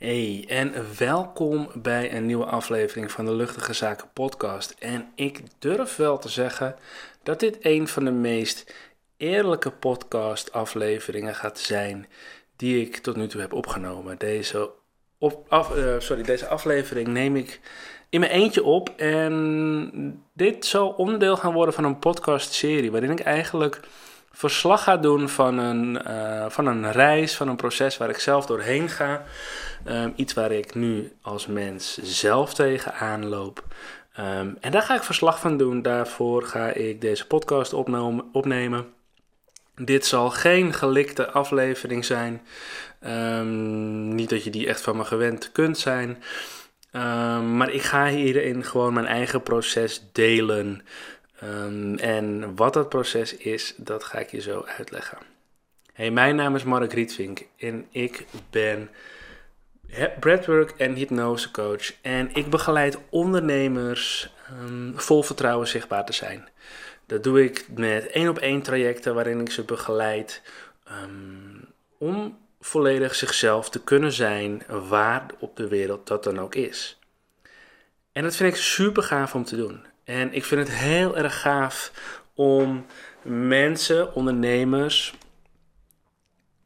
Hey, en welkom bij een nieuwe aflevering van de Luchtige Zaken Podcast. En ik durf wel te zeggen dat dit een van de meest eerlijke podcast-afleveringen gaat zijn die ik tot nu toe heb opgenomen. Deze, op, uh, sorry, deze aflevering neem ik in mijn eentje op. En dit zal onderdeel gaan worden van een podcast-serie waarin ik eigenlijk verslag ga doen van een, uh, van een reis, van een proces waar ik zelf doorheen ga. Um, iets waar ik nu als mens zelf tegenaan loop. Um, en daar ga ik verslag van doen. Daarvoor ga ik deze podcast opnemen. Dit zal geen gelikte aflevering zijn. Um, niet dat je die echt van me gewend kunt zijn. maar ik ga hierin gewoon mijn eigen proces delen. Um, en wat dat proces is, dat ga ik je zo uitleggen. Hey, mijn naam is Mark Rietvink en ik ben breathwork en hypnose coach. En ik begeleid ondernemers um, vol vertrouwen zichtbaar te zijn. Dat doe ik met één op één trajecten waarin ik ze begeleid um, om volledig zichzelf te kunnen zijn waar op de wereld dat dan ook is. En dat vind ik super gaaf om te doen. En ik vind het heel erg gaaf om mensen, ondernemers,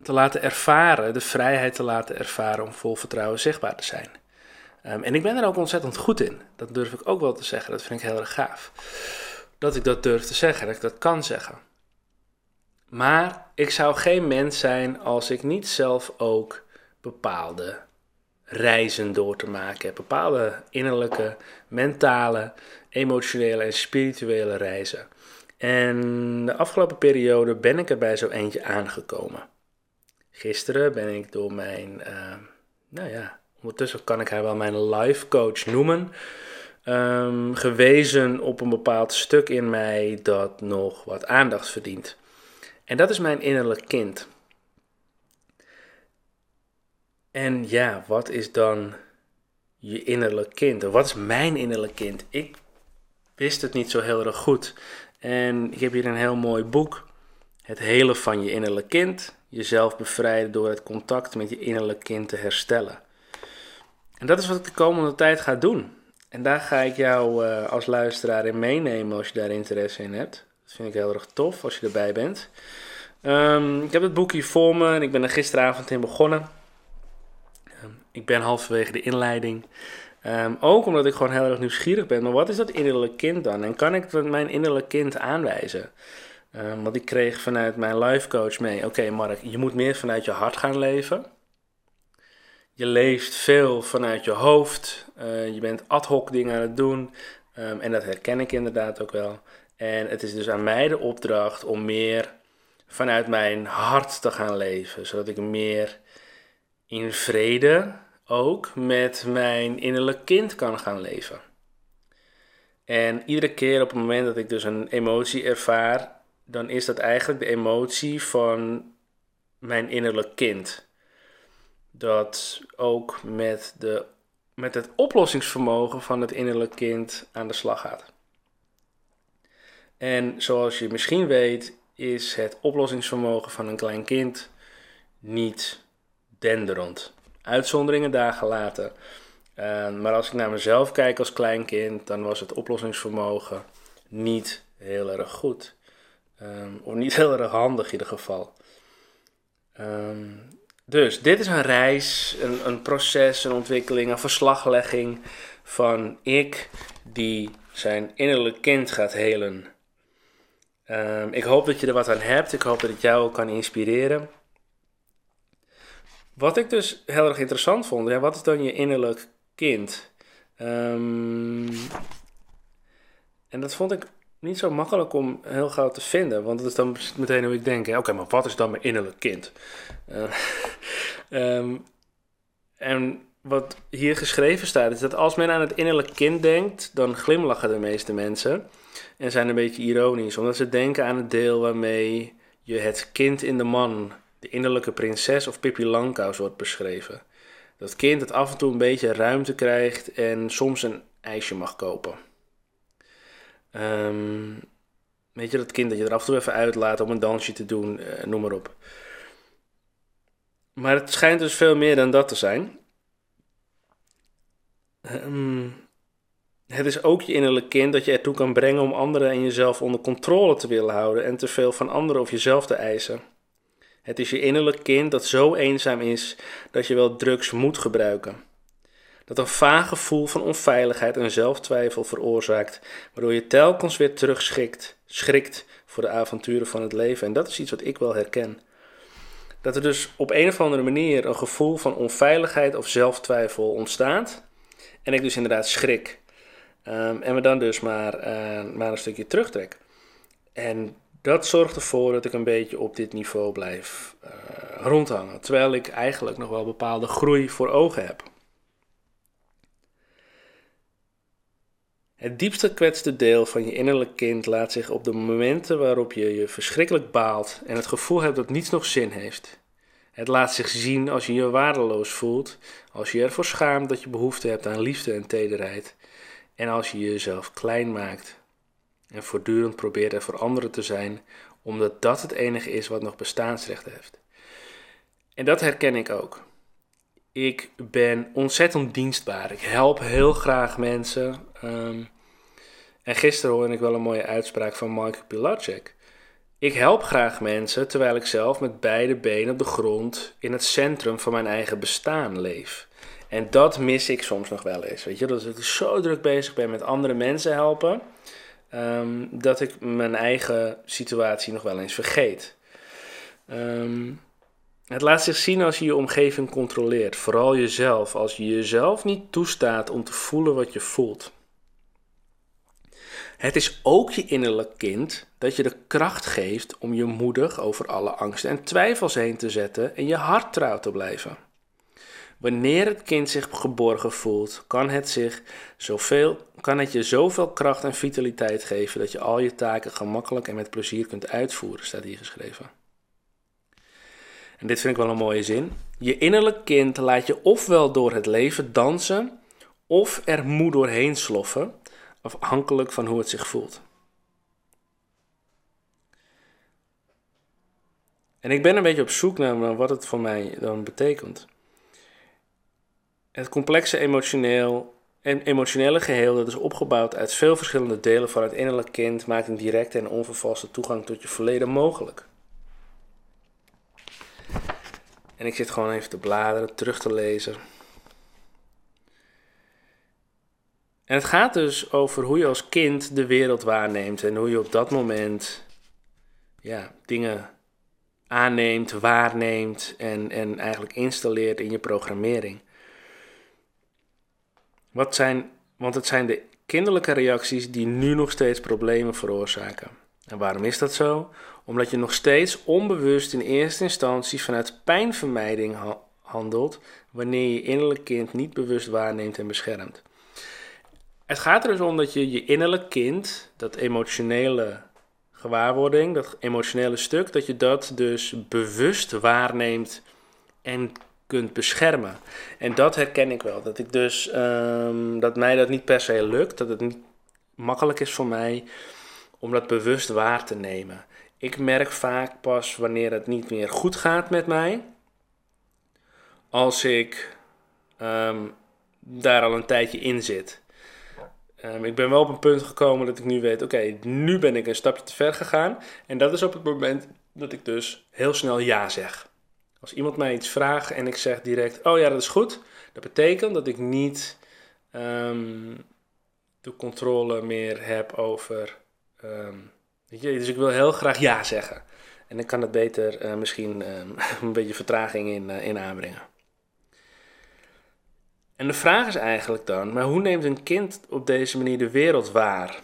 te laten ervaren, de vrijheid te laten ervaren om vol vertrouwen zichtbaar te zijn. Um, en ik ben er ook ontzettend goed in. Dat durf ik ook wel te zeggen. Dat vind ik heel erg gaaf. Dat ik dat durf te zeggen, dat ik dat kan zeggen. Maar ik zou geen mens zijn als ik niet zelf ook bepaalde reizen door te maken heb. Bepaalde innerlijke, mentale, emotionele en spirituele reizen. En de afgelopen periode ben ik er bij zo eentje aangekomen. Gisteren ben ik door mijn, uh, nou ja, ondertussen kan ik haar wel mijn life coach noemen, um, gewezen op een bepaald stuk in mij dat nog wat aandacht verdient. En dat is mijn innerlijk kind. En ja, wat is dan je innerlijk kind? Wat is mijn innerlijk kind? Ik wist het niet zo heel erg goed. En ik heb hier een heel mooi boek. Het hele van je innerlijk kind. Jezelf bevrijden door het contact met je innerlijk kind te herstellen. En dat is wat ik de komende tijd ga doen. En daar ga ik jou uh, als luisteraar in meenemen als je daar interesse in hebt. Dat vind ik heel erg tof als je erbij bent. Um, ik heb het boek hier voor me en ik ben er gisteravond in begonnen. Um, ik ben halverwege de inleiding. Um, ook omdat ik gewoon heel erg nieuwsgierig ben. Maar wat is dat innerlijk kind dan? En kan ik mijn innerlijk kind aanwijzen? Um, want ik kreeg vanuit mijn life coach mee: Oké, Mark, je moet meer vanuit je hart gaan leven. Je leeft veel vanuit je hoofd. Uh, je bent ad hoc dingen aan het doen. Um, en dat herken ik inderdaad ook wel. En het is dus aan mij de opdracht om meer vanuit mijn hart te gaan leven. Zodat ik meer in vrede ook met mijn innerlijk kind kan gaan leven. En iedere keer op het moment dat ik dus een emotie ervaar, dan is dat eigenlijk de emotie van mijn innerlijk kind. Dat ook met, de, met het oplossingsvermogen van het innerlijk kind aan de slag gaat. En zoals je misschien weet, is het oplossingsvermogen van een klein kind niet denderend uitzonderingen daar gelaten. Uh, maar als ik naar mezelf kijk als kleinkind, dan was het oplossingsvermogen niet heel erg goed. Um, of niet heel erg handig in ieder geval. Um, dus dit is een reis, een, een proces, een ontwikkeling, een verslaglegging van ik die zijn innerlijk kind gaat helen. Um, ik hoop dat je er wat aan hebt. Ik hoop dat het jou kan inspireren. Wat ik dus heel erg interessant vond, ja, wat is dan je innerlijk kind? Um, en dat vond ik niet zo makkelijk om heel gauw te vinden, want dat is dan meteen hoe ik denk: oké, maar wat is dan mijn innerlijk kind? Uh, um, en wat hier geschreven staat, is dat als men aan het innerlijk kind denkt, dan glimlachen de meeste mensen en zijn een beetje ironisch, omdat ze denken aan het deel waarmee je het kind in de man de innerlijke prinses of Pippi Langkous wordt beschreven. Dat kind dat af en toe een beetje ruimte krijgt en soms een ijsje mag kopen. Um, weet je, dat kind dat je er af en toe even uitlaat om een dansje te doen, uh, noem maar op. Maar het schijnt dus veel meer dan dat te zijn. ehm, het is ook je innerlijk kind dat je ertoe kan brengen om anderen en jezelf onder controle te willen houden en te veel van anderen of jezelf te eisen. Het is je innerlijk kind dat zo eenzaam is dat je wel drugs moet gebruiken. Dat een vaag gevoel van onveiligheid en zelftwijfel veroorzaakt, waardoor je telkens weer terugschikt, schrikt voor de avonturen van het leven. En dat is iets wat ik wel herken. Dat er dus op een of andere manier een gevoel van onveiligheid of zelftwijfel ontstaat. En ik dus inderdaad schrik. Um, en me dan dus maar, uh, maar een stukje terugtrek. En dat zorgt ervoor dat ik een beetje op dit niveau blijf uh, rondhangen. Terwijl ik eigenlijk nog wel bepaalde groei voor ogen heb. Het diepste gekwetste deel van je innerlijk kind laat zich op de momenten waarop je je verschrikkelijk baalt en het gevoel hebt dat niets nog zin heeft. Het laat zich zien als je je waardeloos voelt, als je ervoor schaamt dat je behoefte hebt aan liefde en tederheid en als je jezelf klein maakt en voortdurend probeert er voor anderen te zijn, omdat dat het enige is wat nog bestaansrecht heeft. En dat herken ik ook. Ik ben ontzettend dienstbaar. Ik help heel graag mensen. Um, en gisteren hoorde ik wel een mooie uitspraak van Michael Pilatschek. Ik help graag mensen terwijl ik zelf met beide benen op de grond in het centrum van mijn eigen bestaan leef. En dat mis ik soms nog wel eens. Weet je, dat ik zo druk bezig ben met andere mensen helpen, um, dat ik mijn eigen situatie nog wel eens vergeet. Um, het laat zich zien als je je omgeving controleert, vooral jezelf, als je jezelf niet toestaat om te voelen wat je voelt. Het is ook je innerlijk kind dat je de kracht geeft om je moedig over alle angsten en twijfels heen te zetten en je hart trouw te blijven. Wanneer het kind zich geborgen voelt, kan het, zich zoveel, kan het je zoveel kracht en vitaliteit geven dat je al je taken gemakkelijk en met plezier kunt uitvoeren, staat hier geschreven. En dit vind ik wel een mooie zin. Je innerlijk kind laat je ofwel door het leven dansen, of er moe doorheen sloffen, afhankelijk van hoe het zich voelt. En ik ben een beetje op zoek naar wat het voor mij dan betekent. Het complexe emotioneel, emotionele geheel dat is opgebouwd uit veel verschillende delen van het innerlijk kind maakt een directe en onvervalste toegang tot je verleden mogelijk. En ik zit gewoon even te bladeren, terug te lezen. En het gaat dus over hoe je als kind de wereld waarneemt en hoe je op dat moment ja, dingen aanneemt, waarneemt en, en eigenlijk installeert in je programmering. Wat zijn, want het zijn de kinderlijke reacties die nu nog steeds problemen veroorzaken. En waarom is dat zo? Omdat je nog steeds onbewust in eerste instantie vanuit pijnvermijding handelt wanneer je innerlijk kind niet bewust waarneemt en beschermt. Het gaat er dus om dat je je innerlijk kind, dat emotionele gewaarwording, dat emotionele stuk, dat je dat dus bewust waarneemt en kunt beschermen. En dat herken ik wel. Dat ik dus um, dat mij dat niet per se lukt, dat het niet makkelijk is voor mij om dat bewust waar te nemen. Ik merk vaak pas wanneer het niet meer goed gaat met mij, als ik um, daar al een tijdje in zit. Um, ik ben wel op een punt gekomen dat ik nu weet, oké, nu ben ik een stapje te ver gegaan. En dat is op het moment dat ik dus heel snel ja zeg. Als iemand mij iets vraagt en ik zeg direct, oh ja, dat is goed. Dat betekent dat ik niet um, de controle meer heb over, um, dus ik wil heel graag ja zeggen. En dan kan het beter uh, misschien een beetje vertraging in, uh, in aanbrengen. En de vraag is eigenlijk dan, maar hoe neemt een kind op deze manier de wereld waar?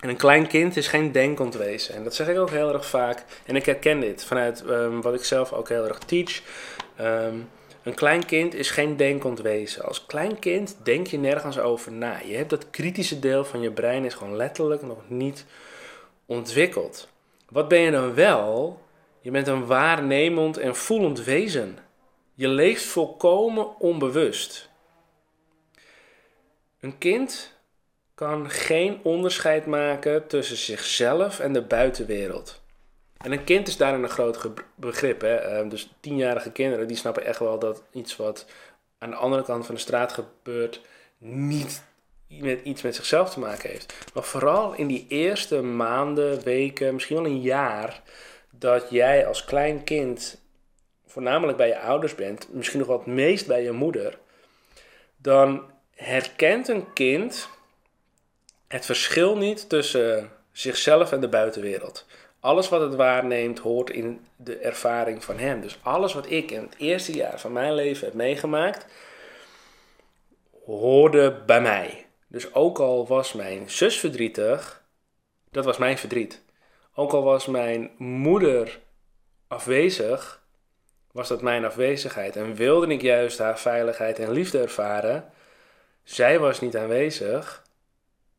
En een klein kind is geen denkend wezen. En dat zeg ik ook heel erg vaak. En ik herken dit vanuit um, wat ik zelf ook heel erg teach. Um, een klein kind is geen denkend wezen. Als klein kind denk je nergens over na. Je hebt dat kritische deel van je brein is gewoon letterlijk nog niet ontwikkeld. Wat ben je dan wel? Je bent een waarnemend en voelend wezen. Je leeft volkomen onbewust. Een kind kan geen onderscheid maken tussen zichzelf en de buitenwereld. En een kind is daarin een groot begrip. Hè? Ehm, dus tienjarige kinderen die snappen echt wel dat iets wat aan de andere kant van de straat gebeurt, niet met iets met zichzelf te maken heeft. Maar vooral in die eerste maanden, weken, misschien wel een jaar, dat jij als klein kind voornamelijk bij je ouders bent, misschien nog wel het meest bij je moeder, dan herkent een kind het verschil niet tussen zichzelf en de buitenwereld. Alles wat het waarneemt hoort in de ervaring van hem. Dus alles wat ik in het eerste jaar van mijn leven heb meegemaakt, hoorde bij mij. Dus ook al was mijn zus verdrietig, dat was mijn verdriet. Ook al was mijn moeder afwezig, was dat mijn afwezigheid. En wilde ik juist haar veiligheid en liefde ervaren, zij was niet aanwezig,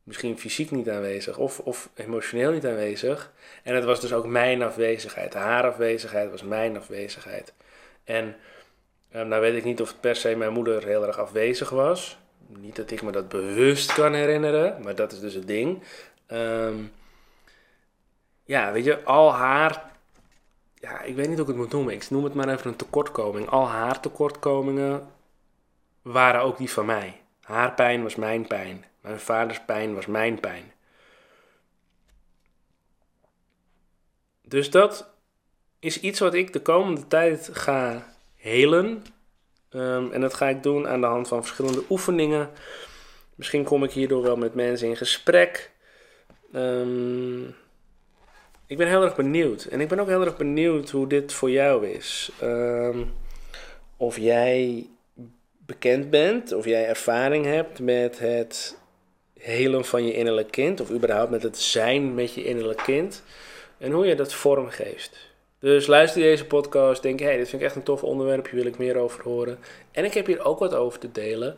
misschien fysiek niet aanwezig of, of emotioneel niet aanwezig. En het was dus ook mijn afwezigheid. Haar afwezigheid was mijn afwezigheid. En um, nou weet ik niet of per se mijn moeder heel erg afwezig was. Niet dat ik me dat bewust kan herinneren, maar dat is dus het ding. Um, ja, weet je, al haar. Ja, ik weet niet hoe ik het moet noemen. Ik noem het maar even een tekortkoming. Al haar tekortkomingen waren ook die van mij. Haar pijn was mijn pijn. Mijn vaders pijn was mijn pijn. Dus dat is iets wat ik de komende tijd ga helen. Um, en dat ga ik doen aan de hand van verschillende oefeningen. Misschien kom ik hierdoor wel met mensen in gesprek. Um, ik ben heel erg benieuwd. En ik ben ook heel erg benieuwd hoe dit voor jou is. Um, of jij bekend bent, of jij ervaring hebt met het helen van je innerlijk kind, of überhaupt met het zijn met je innerlijk kind, en hoe je dat vormgeeft. Dus luister deze podcast, denk, hé, hey, dit vind ik echt een tof onderwerp, hier wil ik meer over horen. En ik heb hier ook wat over te delen.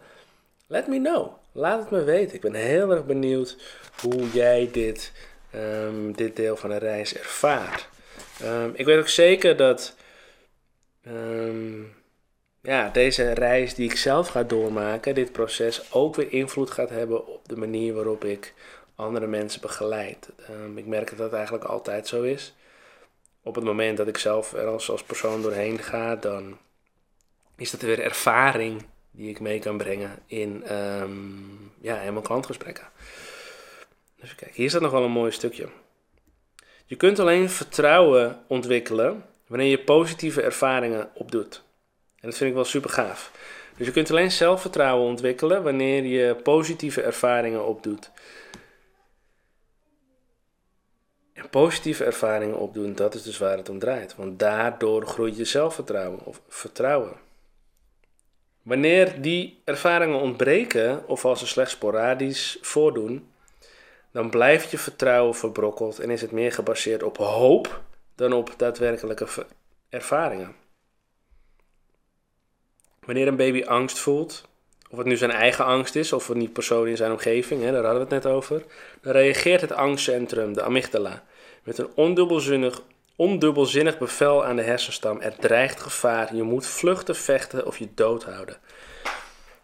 Let me know. Laat het me weten. Ik ben heel erg benieuwd hoe jij dit, um, dit deel van de reis ervaart. Um, ik weet ook zeker dat um, ja, deze reis die ik zelf ga doormaken, dit proces, ook weer invloed gaat hebben op de manier waarop ik andere mensen begeleid. Um, ik merk dat dat eigenlijk altijd zo is. Op het moment dat ik zelf er als, persoon doorheen ga, dan is dat weer ervaring die ik mee kan brengen in, um, ja, in mijn klantgesprekken. Dus kijk, hier staat nog wel een mooi stukje. Je kunt alleen vertrouwen ontwikkelen wanneer je positieve ervaringen opdoet. En dat vind ik wel super gaaf. Dus je kunt alleen zelfvertrouwen ontwikkelen wanneer je positieve ervaringen opdoet. En positieve ervaringen opdoen, dat is dus waar het om draait. Want daardoor groeit je zelfvertrouwen of vertrouwen. Wanneer die ervaringen ontbreken of als ze slechts sporadisch voordoen, dan blijft je vertrouwen verbrokkeld en is het meer gebaseerd op hoop dan op daadwerkelijke ervaringen. Wanneer een baby angst voelt, of het nu zijn eigen angst is of een persoon in zijn omgeving, hè, daar hadden we het net over, dan reageert het angstcentrum, de amygdala, met een ondubbelzinnig, ondubbelzinnig bevel aan de hersenstam. Er dreigt gevaar, je moet vluchten, vechten of je doodhouden.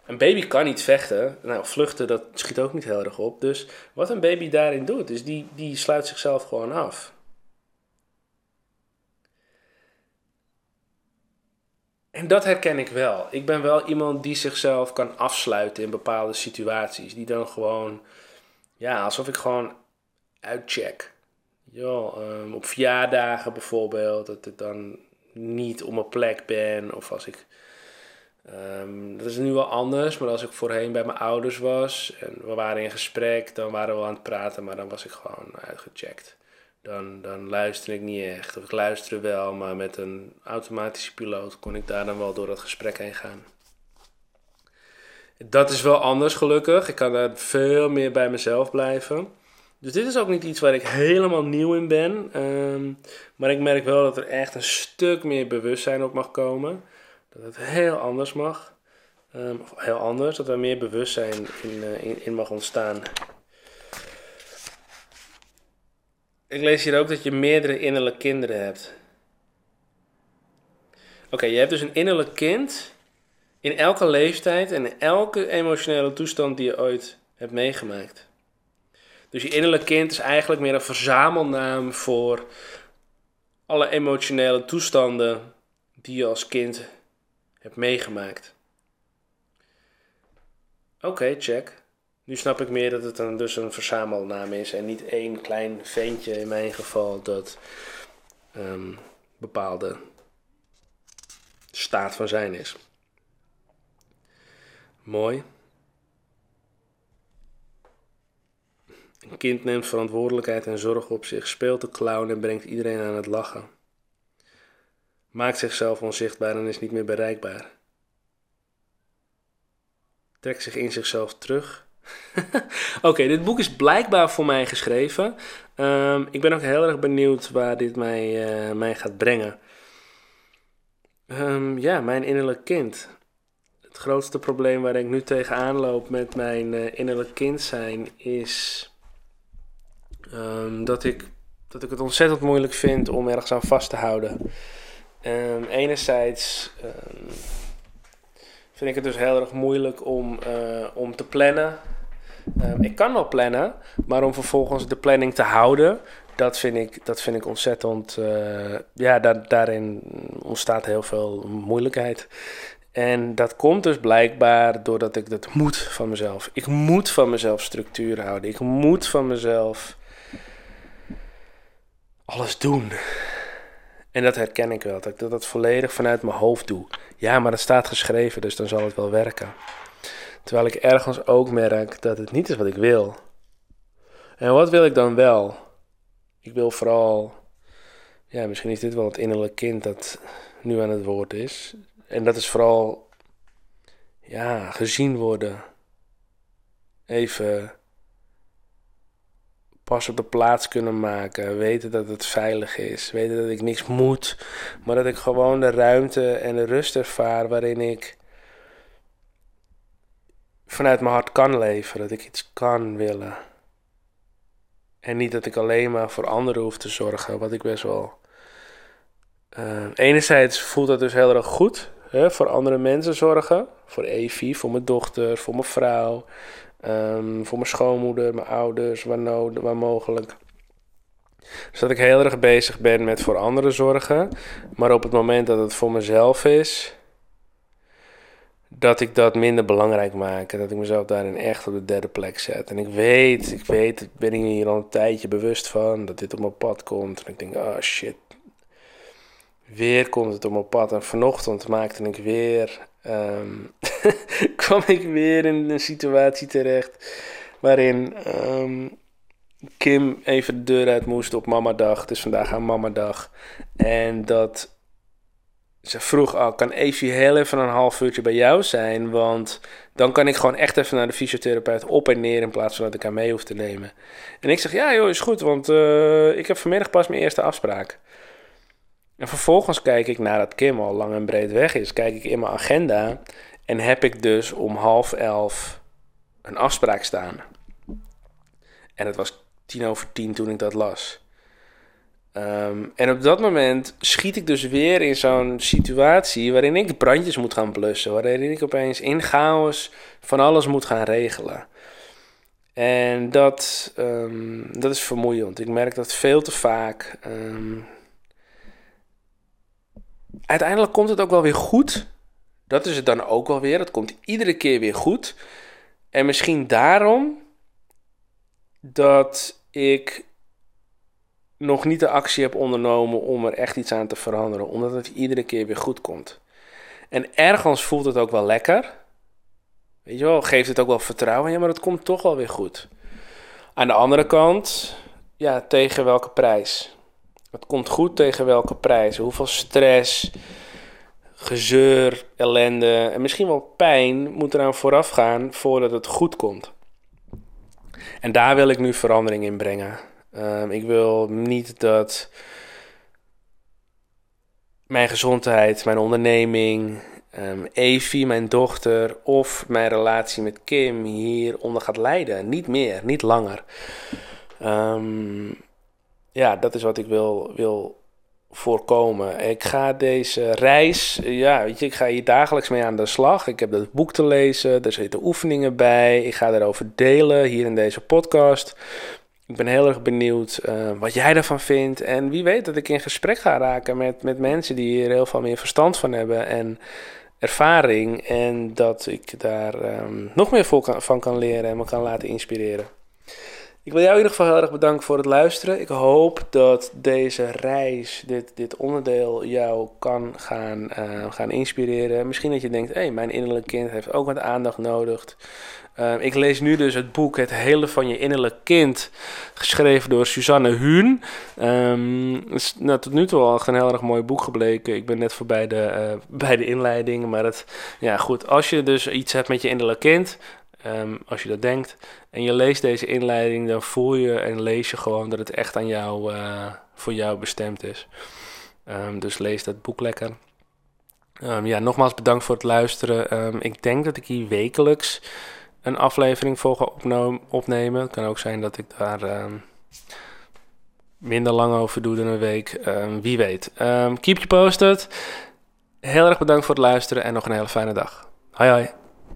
Een baby kan niet vechten. Nou, vluchten, dat schiet ook niet heel erg op. Dus wat een baby daarin doet, is die, die sluit zichzelf gewoon af. En dat herken ik wel. Ik ben wel iemand die zichzelf kan afsluiten in bepaalde situaties. Die dan gewoon, ja, alsof ik gewoon uitcheck. Ja, um, op verjaardagen bijvoorbeeld, dat ik dan niet op mijn plek ben. Of als ik, um, dat is nu wel anders, maar als ik voorheen bij mijn ouders was en we waren in gesprek, dan waren we aan het praten, maar dan was ik gewoon uitgecheckt dan, dan luister ik niet echt. Of ik luister wel, maar met een automatische piloot kon ik daar dan wel door dat gesprek heen gaan. Dat is wel anders gelukkig. Ik kan daar veel meer bij mezelf blijven. Dus dit is ook niet iets waar ik helemaal nieuw in ben. Um, maar ik merk wel dat er echt een stuk meer bewustzijn op mag komen. Dat het heel anders mag. Um, of heel anders, dat er meer bewustzijn in, in, in mag ontstaan. Ik lees hier ook dat je meerdere innerlijke kinderen hebt. Oké, je hebt dus een innerlijk kind in elke leeftijd en in elke emotionele toestand die je ooit hebt meegemaakt. Dus je innerlijk kind is eigenlijk meer een verzamelnaam voor alle emotionele toestanden die je als kind hebt meegemaakt. Oké, check. Nu snap ik meer dat het een, dus een verzamelnaam is en niet één klein ventje in mijn geval dat um, bepaalde staat van zijn is. Mooi. Een kind neemt verantwoordelijkheid en zorg op zich, speelt de clown en brengt iedereen aan het lachen. Maakt zichzelf onzichtbaar en is niet meer bereikbaar. Trekt zich in zichzelf terug. Oké, dit boek is blijkbaar voor mij geschreven. Um, ik ben ook heel erg benieuwd waar dit mij, uh, mij gaat brengen. Um, ja, mijn innerlijk kind. Het grootste probleem waar ik nu tegenaan loop met mijn uh, innerlijk kind zijn is um, dat, ik, dat ik het ontzettend moeilijk vind om ergens aan vast te houden. Enerzijds vind ik het dus heel erg moeilijk om, uh, om te plannen. Um, ik kan wel plannen, maar om vervolgens de planning te houden, dat vind ik, dat vind ik ontzettend. Uh, ja, da daarin ontstaat heel veel moeilijkheid. En dat komt dus blijkbaar doordat ik dat moet van mezelf. Ik moet van mezelf structuur houden. Ik moet van mezelf alles doen. En dat herken ik wel, dat ik dat volledig vanuit mijn hoofd doe. Ja, maar dat staat geschreven, dus dan zal het wel werken. Terwijl ik ergens ook merk dat het niet is wat ik wil. En wat wil ik dan wel? Ik wil vooral, ja, misschien is dit wel het innerlijke kind dat nu aan het woord is. En dat is vooral, ja, gezien worden. Even pas op de plaats kunnen maken. Weten dat het veilig is. Weten dat ik niks moet. Maar dat ik gewoon de ruimte en de rust ervaar waarin ik vanuit mijn hart kan leven. Dat ik iets kan willen. En niet dat ik alleen maar voor anderen hoef te zorgen. Wat ik best wel. Uh, enerzijds voelt dat dus heel erg goed. Hè, voor andere mensen zorgen. Voor Evie, voor mijn dochter, voor mijn vrouw. Um, voor mijn schoonmoeder, mijn ouders, waar, nodig, waar mogelijk. Dus dat ik heel erg bezig ben met voor anderen zorgen. Maar op het moment dat het voor mezelf is, dat ik dat minder belangrijk maak. En dat ik mezelf daarin echt op de derde plek zet. En ik weet, ik weet, ik ben hier al een tijdje bewust van dat dit op mijn pad komt. En ik denk, oh shit. Weer komt het op mijn pad. En vanochtend maakte ik weer um, kwam ik weer in een situatie terecht waarin um, Kim even de deur uit moest op mamadag. Het is vandaag haar mamadag. En dat ze vroeg, oh, kan Evie heel even een half uurtje bij jou zijn? Want dan kan ik gewoon echt even naar de fysiotherapeut op en neer in plaats van dat ik haar mee hoef te nemen. En ik zeg, ja joh, is goed, want uh, ik heb vanmiddag pas mijn eerste afspraak. En vervolgens kijk ik nadat Kim al lang en breed weg is, kijk ik in mijn agenda en heb ik dus om half elf een afspraak staan. En het was tien over tien toen ik dat las. Um, en op dat moment schiet ik dus weer in zo'n situatie waarin ik brandjes moet gaan blussen. Waarin ik opeens in chaos van alles moet gaan regelen. En dat, um, dat is vermoeiend. Ik merk dat veel te vaak. Um, uiteindelijk komt het ook wel weer goed. Dat is het dan ook wel weer. Het komt iedere keer weer goed. En misschien daarom dat ik nog niet de actie heb ondernomen om er echt iets aan te veranderen, omdat het iedere keer weer goed komt. En ergens voelt het ook wel lekker. Weet je wel, geeft het ook wel vertrouwen. Ja, maar het komt toch wel weer goed. Aan de andere kant, ja, tegen welke prijs? Het komt goed tegen welke prijs? Hoeveel stress, gezeur, ellende en misschien wel pijn moet eraan vooraf gaan voordat het goed komt. En daar wil ik nu verandering in brengen. Um, ik wil niet dat mijn gezondheid, mijn onderneming, um, Evie, mijn dochter of mijn relatie met Kim hieronder gaat lijden. Niet meer, niet langer. Um, ja, dat is wat ik wil, wil voorkomen. Ik ga deze reis, ja, weet je, ik ga hier dagelijks mee aan de slag. Ik heb dat boek te lezen, er zitten oefeningen bij. Ik ga erover delen hier in deze podcast. Ik ben heel erg benieuwd uh, wat jij ervan vindt. En wie weet dat ik in gesprek ga raken met, met mensen die hier heel veel meer verstand van hebben. En ervaring en dat ik daar ehm, nog meer van kan leren en me kan laten inspireren. Ik wil jou in ieder geval heel erg bedanken voor het luisteren. Ik hoop dat deze reis, dit, dit onderdeel, jou kan gaan, uh, gaan inspireren. Misschien dat je denkt, hé, hey, mijn innerlijk kind heeft ook wat aandacht nodig. Uh, ik lees nu dus het boek Het Hele van je Innerlijk Kind, geschreven door Suzanne Huun. Um, is nou, tot nu toe al een heel erg mooi boek gebleken. Ik ben net voorbij de, uh, bij de inleiding. Maar het, ja, goed, als je dus iets hebt met je innerlijk kind, um, als je dat denkt, en je leest deze inleiding, dan voel je en lees je gewoon dat het echt aan jou, uh, voor jou bestemd is. Dus lees dat boek lekker. Ja, nogmaals bedankt voor het luisteren. Ik denk dat ik hier wekelijks een aflevering ga opnemen. Het kan ook zijn dat ik daar minder lang over doe dan een week. wie weet. keep you posted. Heel erg bedankt voor het luisteren en nog een hele fijne dag. Hoi hoi.